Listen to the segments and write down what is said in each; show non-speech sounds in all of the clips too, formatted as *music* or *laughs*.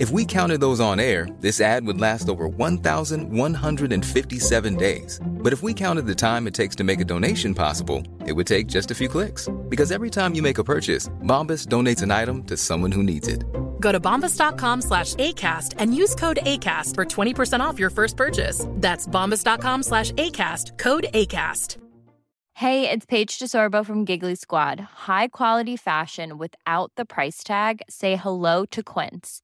If we counted those on air, this ad would last over 1,157 days. But if we counted the time it takes to make a donation possible, it would take just a few clicks. Because every time you make a purchase, Bombas donates an item to someone who needs it. Go to bombas.com slash ACAST and use code ACAST for 20% off your first purchase. That's bombas.com slash ACAST, code ACAST. Hey, it's Paige DeSorbo from Giggly Squad. High quality fashion without the price tag? Say hello to Quince.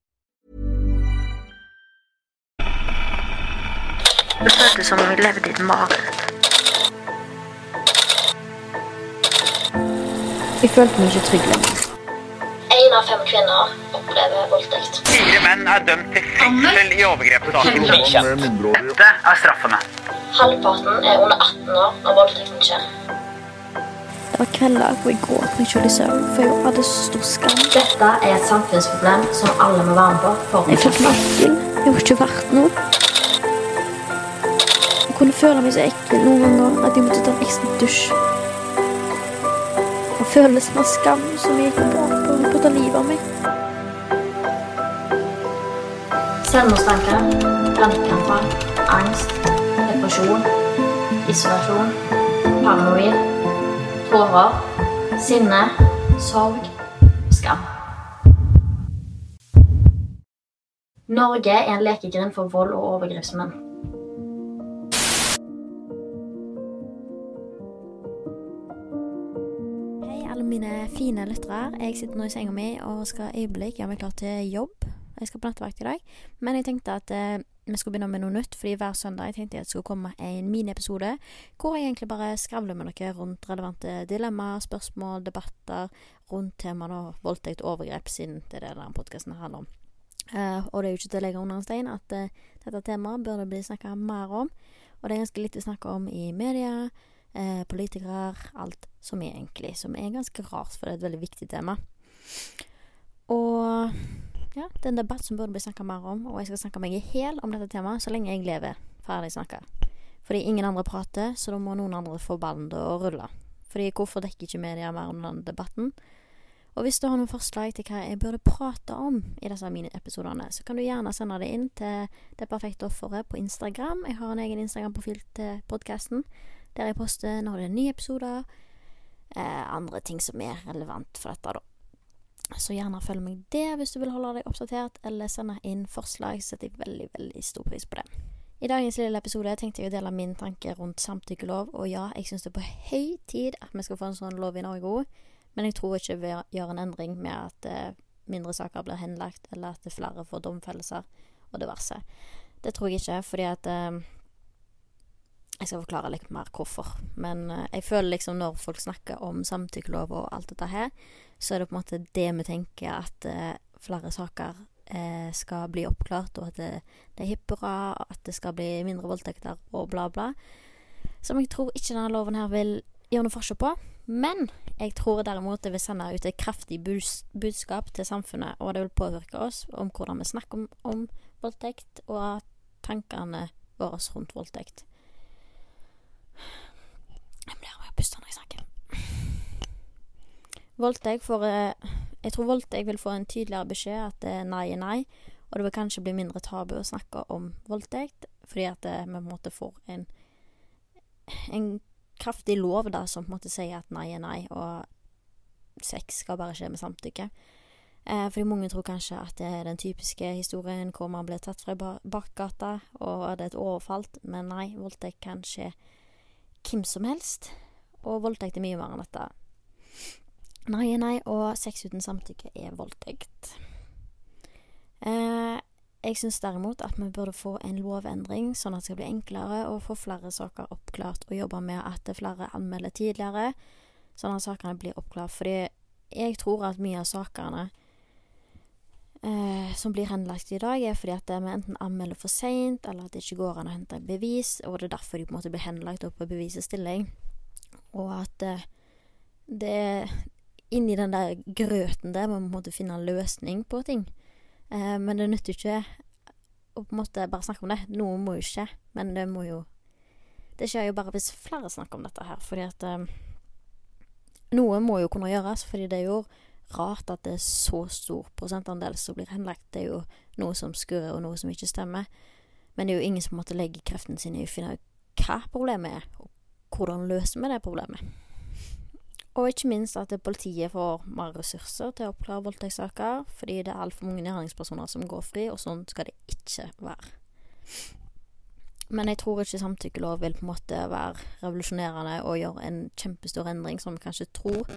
Det føltes som om vi levde i et mareritt. Jeg følte meg ikke trygg lenger. Én av fem kvinner opplever voldtekt. Fire menn er dømt til fengsel i overgrepssaken. Dette er straffene. Halvparten er under 18 år når voldtekten skjer. Det var kvelder hvor jeg gråt meg sjøl i søvn, for jeg hadde så stor skam. Dette er et samfunnsproblem som alle må være med på. for Jeg følte meg ekkel. Jeg var ikke verdt noe. Kunne føle meg så ekkel noen ganger at jeg måtte ta en ekstra dusj. Og følelsen av skam som jeg gikk bakpå på å ta livet av meg. Selvmordstanker, panikkanfall, angst, depresjon, isolasjon, paranoid, tårer, sinne, sorg skam. Norge er en lekegrind for vold og overgrepsmenn. Mine fine lyttere. Jeg sitter nå i senga mi og skal øyeblikk gjøre meg klar til jobb. Jeg skal på nattevakt i dag. Men jeg tenkte at eh, vi skulle begynne med noe nytt, fordi hver søndag jeg tenkte jeg at det skulle komme en miniepisode hvor jeg egentlig bare skravler med dere rundt relevante dilemmaer, spørsmål, debatter rundt temaene voldtekt og overgrep, siden det er det denne podkasten handler om. Eh, og det er jo ikke til å legge under en stein at eh, dette temaet bør det bli snakka mer om. Og det er ganske lite snakk om i media, eh, politikere, alt som er egentlig. Som er ganske rart, for det er et veldig viktig tema. Og ja, det er en debatt som burde bli snakka mer om, og jeg skal snakke meg i hæl om dette temaet så lenge jeg lever. Ferdig snakka. Fordi ingen andre prater, så da må noen andre få ballen til å rulle. Fordi hvorfor dekker ikke media mer om den debatten? Og hvis du har noen forslag til hva jeg burde prate om i disse miniepisodene, så kan du gjerne sende det inn til Det perfekte offeret på Instagram. Jeg har en egen Instagram-profil til podkasten, der jeg poster når det er nye episoder, eh, andre ting som er relevant for dette, da. Så gjerne følg meg der hvis du vil holde deg oppdatert, eller sende inn forslag, så setter jeg veldig, veldig stor pris på det. I dagens lille episode tenkte jeg å dele min tanke rundt samtykkelov, og ja, jeg syns det er på høy tid at vi skal få en sånn lov i Norge òg. Men jeg tror ikke vi gjør en endring med at eh, mindre saker blir henlagt, eller at flere får domfellelser og diverse. Det tror jeg ikke, fordi at eh, Jeg skal forklare litt mer hvorfor. Men eh, jeg føler liksom når folk snakker om samtykkelov og alt dette her, så er det på en måte det vi tenker at eh, flere saker eh, skal bli oppklart, og at det, det er og at det skal bli mindre voldtekter og bla, bla. Som jeg tror ikke denne loven her vil gjøre noe forskjell på. Men jeg tror derimot det vil sende ut et kraftig budskap til samfunnet, og det vil påvirke oss om hvordan vi snakker om, om voldtekt, og tankene våre rundt voldtekt. Jeg blir med å puste når jeg snakker. Voldtekt får eh, Jeg tror voldtekt vil få en tydeligere beskjed at eh, nei er nei, og det vil kanskje bli mindre tabu å snakke om voldtekt, fordi at eh, vi på en måte får en en kraftig lov da, som på en måte sier at nei er nei, og sex skal bare skje med samtykke. Eh, fordi mange tror kanskje at det er den typiske historien hvor man blir tatt fra ba bakgata, og det er et overfalt, men nei, voldtekt kan skje hvem som helst. og voldtekt er mye mer enn dette. Nei, nei, og sex uten samtykke er voldtekt. Eh, jeg syns derimot at vi burde få en lovendring, sånn at det skal bli enklere å få flere saker oppklart, og jobbe med at flere anmelder tidligere, sånn at sakene blir oppklart. Fordi jeg tror at mye av sakene eh, som blir henlagt i dag, er fordi at vi enten anmelder for seint, eller at det ikke går an å hente bevis, og det er derfor de på en måte blir henlagt opp på bevisets stilling. Og at eh, det er inni den der grøten der man på en måte finne en løsning på ting. Eh, men det nytter ikke å på en måte bare snakke om det. Noe må jo skje, men det må jo Det skjer jo bare hvis flere snakker om dette her, fordi at eh, Noe må jo kunne gjøres, fordi det er jo rart at det er så stor prosentandel som blir henlagt. Det er jo noe som skurrer, og noe som ikke stemmer. Men det er jo ingen som måtte legge kreftene sine i å finne ut hva problemet er, og hvordan løser vi det problemet. Og ikke minst at politiet får mer ressurser til å oppklare voldtektssaker, fordi det er altfor mange gjerningspersoner som går fri, og sånn skal det ikke være. Men jeg tror ikke samtykkelov vil på en måte være revolusjonerende og gjøre en kjempestor endring, som vi kanskje tror.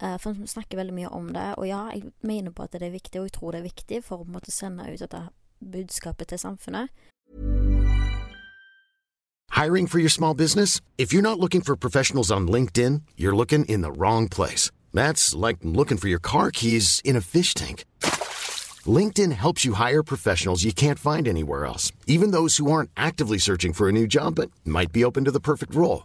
Uh, for snakker veldig mye om det, og ja, jeg mener på at det er viktig, og jeg tror det er viktig for å sende ut dette budskapet til samfunnet. Hiring for your small business? If you're not looking for professionals on LinkedIn, you're looking in the wrong place. That's like looking for your car keys in a fish tank. LinkedIn helps you hire professionals you can't find anywhere else, even those who aren't actively searching for a new job but might be open to the perfect role.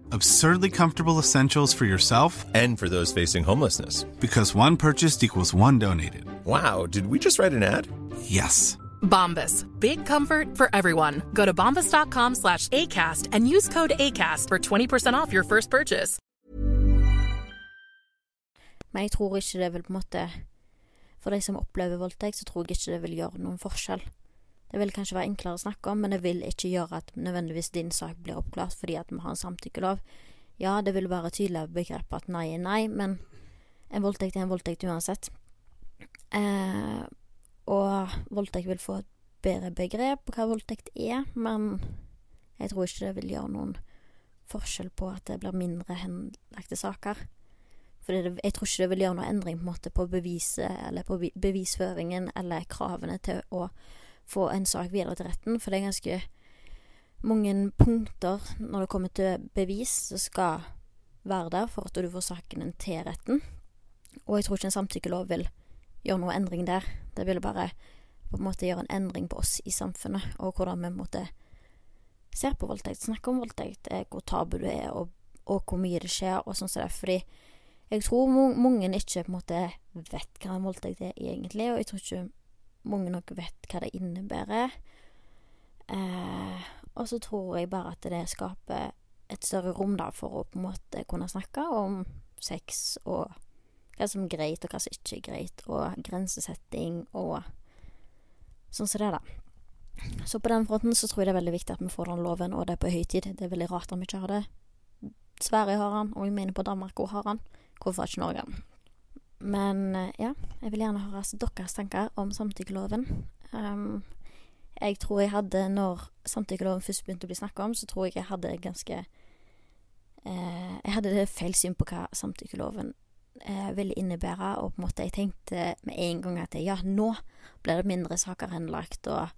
Absurdly comfortable essentials for yourself and for those facing homelessness. Because one purchased equals one donated. Wow, did we just write an ad? Yes. Bombas. Big comfort for everyone. Go to bombas.com slash ACAST and use code ACAST for 20% off your first purchase. Men jeg tror ikke det vil på en måte For de som opplever voldtekt, så tror jeg ikke det vil gjøre noen forskjell. Det vil kanskje være enklere å snakke om, men det vil ikke gjøre at nødvendigvis din sak blir oppklart fordi at vi har en samtykkelov. Ja, det vil være tydeligere begrep at nei er nei, men en voldtekt er en voldtekt uansett. Eh, og voldtekt vil få et bedre begrep på hva voldtekt er, men jeg tror ikke det vil gjøre noen forskjell på at det blir mindre henlagte saker. For jeg tror ikke det vil gjøre noen endring på, en måte, på beviset eller på bevisføringen eller kravene til å få en sak videre til retten, for det er ganske mange punkter når det kommer til bevis som skal være der for at du får saken til retten. Og jeg tror ikke en samtykkelov vil gjøre noe endring der. Det vil bare på en måte gjøre en endring på oss i samfunnet, og hvordan vi måtte ser på voldtekt, snakker om voldtekt, hvor tabu det er, og, og hvor mye det skjer, og sånn som det. Fordi jeg tror mange ikke på en måte vet hva en voldtekt er egentlig, og jeg tror ikke mange nok vet hva det innebærer. Eh, og så tror jeg bare at det skaper et større rom da for å på en måte kunne snakke om sex og hva som er greit, og hva som ikke er greit, og grensesetting og sånn som det, da. Så på den fronten så tror jeg det er veldig viktig at vi får den loven, og det er på høytid. Det er veldig rart om vi ikke har det. Sverige har han, og jeg mener på Danmark òg har han. Hvorfor ikke Norge? Men eh, ja, jeg vil gjerne høre deres tanker om samtykkeloven. Um, jeg tror jeg hadde, når samtykkeloven først begynte å bli snakka om, så tror jeg jeg hadde ganske eh, Jeg hadde feil syn på hva samtykkeloven eh, ville innebære, og på en måte jeg tenkte med en gang at ja, nå blir det mindre saker henlagt, og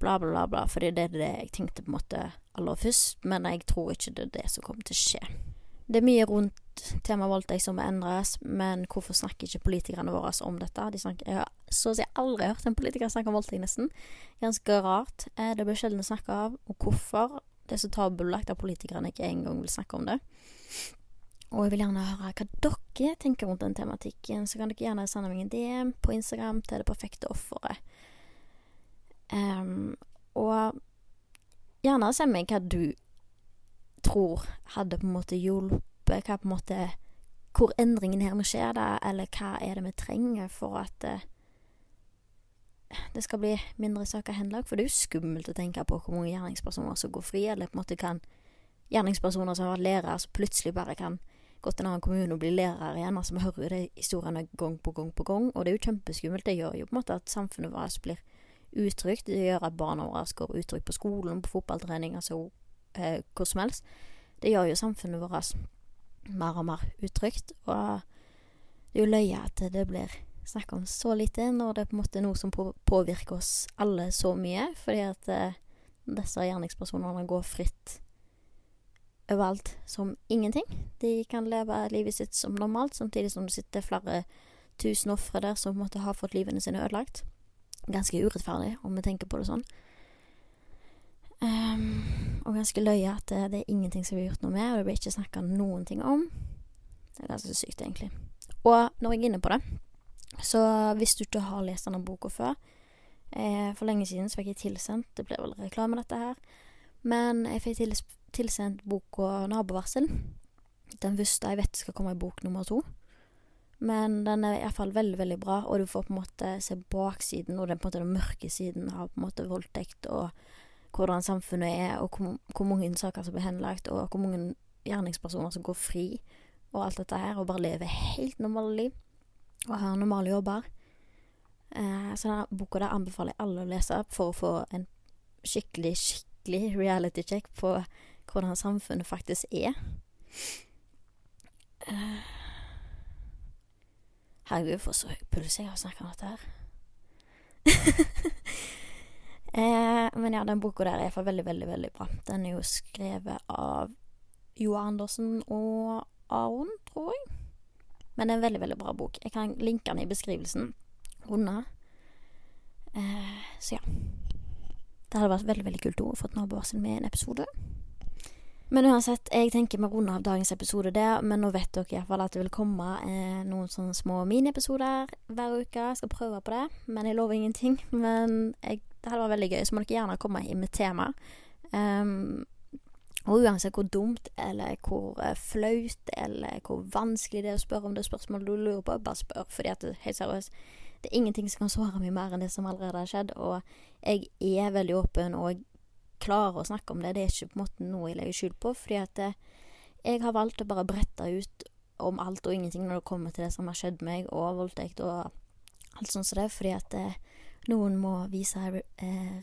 bla, bla, bla, bla, fordi det er det jeg tenkte på en måte aller først, men jeg tror ikke det er det som kommer til å skje. Det er mye rundt temaet voldtekt som må endres, men hvorfor snakker ikke politikerne våre om dette? De snakker, jeg har så å si aldri hørt en politiker snakke om voldtekt, nesten. Ganske rart. Eh, det blir sjelden snakka av. Og hvorfor? Det er så tabubelagt at politikerne ikke engang vil snakke om det. Og jeg vil gjerne høre hva dere tenker rundt den tematikken, så kan dere gjerne sende meg en DM på Instagram til Det perfekte offeret. Um, og gjerne send meg hva du tror hadde på en måte hjulpet, hva på en måte hvor endringen her må skje, da, eller hva er det vi trenger for at uh, det skal bli mindre saker henlagt. For det er jo skummelt å tenke på hvor mange gjerningspersoner som går fri, eller på en måte kan gjerningspersoner som har vært lærere, som plutselig bare kan gå til en annen kommune og bli lærer igjen. Altså, vi hører jo de historiene gang på gang på gang, og det er jo kjempeskummelt. Det gjør jo på en måte at samfunnet vårt blir utrygt. Det gjør at barna våre går utrygt på skolen, på fotballtrening, altså eh, hvor som helst. Det gjør jo samfunnet vårt mer og mer utrygt, og det er jo løye at det blir snakka om så lite, når det er på en måte noe som påvirker oss alle så mye, fordi at eh, disse gjerningspersonene går fritt overalt som ingenting. De kan leve livet sitt som normalt, samtidig som det sitter flere tusen ofre der som måtte ha fått livene sine ødelagt. Ganske urettferdig, om vi tenker på det sånn. Um, og ganske løye at det, det, er ingenting som blir gjort noe med, og det blir ikke snakka noen ting om. Det er ganske sykt, egentlig. Og når jeg er inne på det, så hvis du ikke har lest denne boka før eh, For lenge siden så fikk jeg tilsendt Det blir vel reklame, dette her. Men jeg fikk tilsendt boka 'Nabovarsel'. Den første jeg vet skal komme i bok nummer to. Men den er iallfall veldig, veldig bra, og du får på en måte se baksiden og den, på en måte, den mørke siden av på en måte voldtekt, og hvordan samfunnet er, og hvor, hvor mange saker som blir henlagt, og hvor mange gjerningspersoner som går fri, og alt dette her, og bare lever helt normale liv, og har normale jobber. Eh, så denne boka der anbefaler jeg alle å lese for å få en skikkelig, skikkelig reality check på hvordan samfunnet faktisk er. Uh, herregud, for så høy puls jeg har snakka om dette her. *laughs* uh, men ja, den boka der er iallfall veldig, veldig, veldig bra. Den er jo skrevet av Jo Andersen og Aron, tror jeg. Men det er en veldig, veldig bra bok. Jeg kan linke den i beskrivelsen under. Eh, så ja. Det hadde vært veldig veldig kult å få nabovarsel med en episode. Men uansett, jeg tenker vi runder av dagens episode der, men nå vet dere iallfall at det vil komme eh, noen sånne små miniepisoder hver uke. Jeg skal prøve på det, men jeg lover ingenting. *laughs* Men jeg, det hadde vært veldig gøy, så må dere gjerne komme inn med tema. Um, og uansett hvor dumt eller hvor uh, flaut eller hvor vanskelig det er å spørre om det spørsmålet du lurer på, bare spør. Fordi at helt seriøst, det er ingenting som kan svare meg mer enn det som allerede har skjedd. Og jeg er veldig åpen, og klarer å snakke om det. Det er ikke på en måte noe jeg legger skjul på, fordi at eh, jeg har valgt å bare brette ut om alt og ingenting når det kommer til det som har skjedd meg, og voldtekt og alt sånt som det, fordi at eh, noen må vise eh,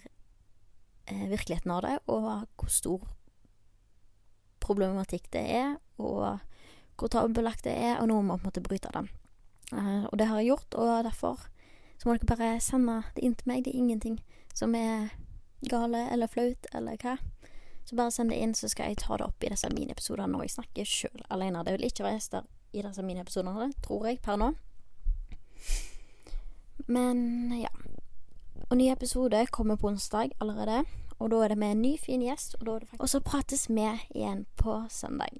eh, virkeligheten av det, og hvor stor problematikk det er, og hvor tabubelagt det er, og noen må på en måte bryte den. Eh, og det har jeg gjort, og derfor så må dere bare sende det inn til meg. Det er ingenting som er gale eller flaut eller hva, så bare send det inn, så skal jeg ta det opp i disse miniepisodene når jeg snakker sjøl alene. Det vil ikke være gjester i disse miniepisodene, tror jeg, per nå. Men ja. Og ny episode kommer på onsdag allerede. Og da er det med en ny, fin gjest. Og, og så prates vi igjen på søndag.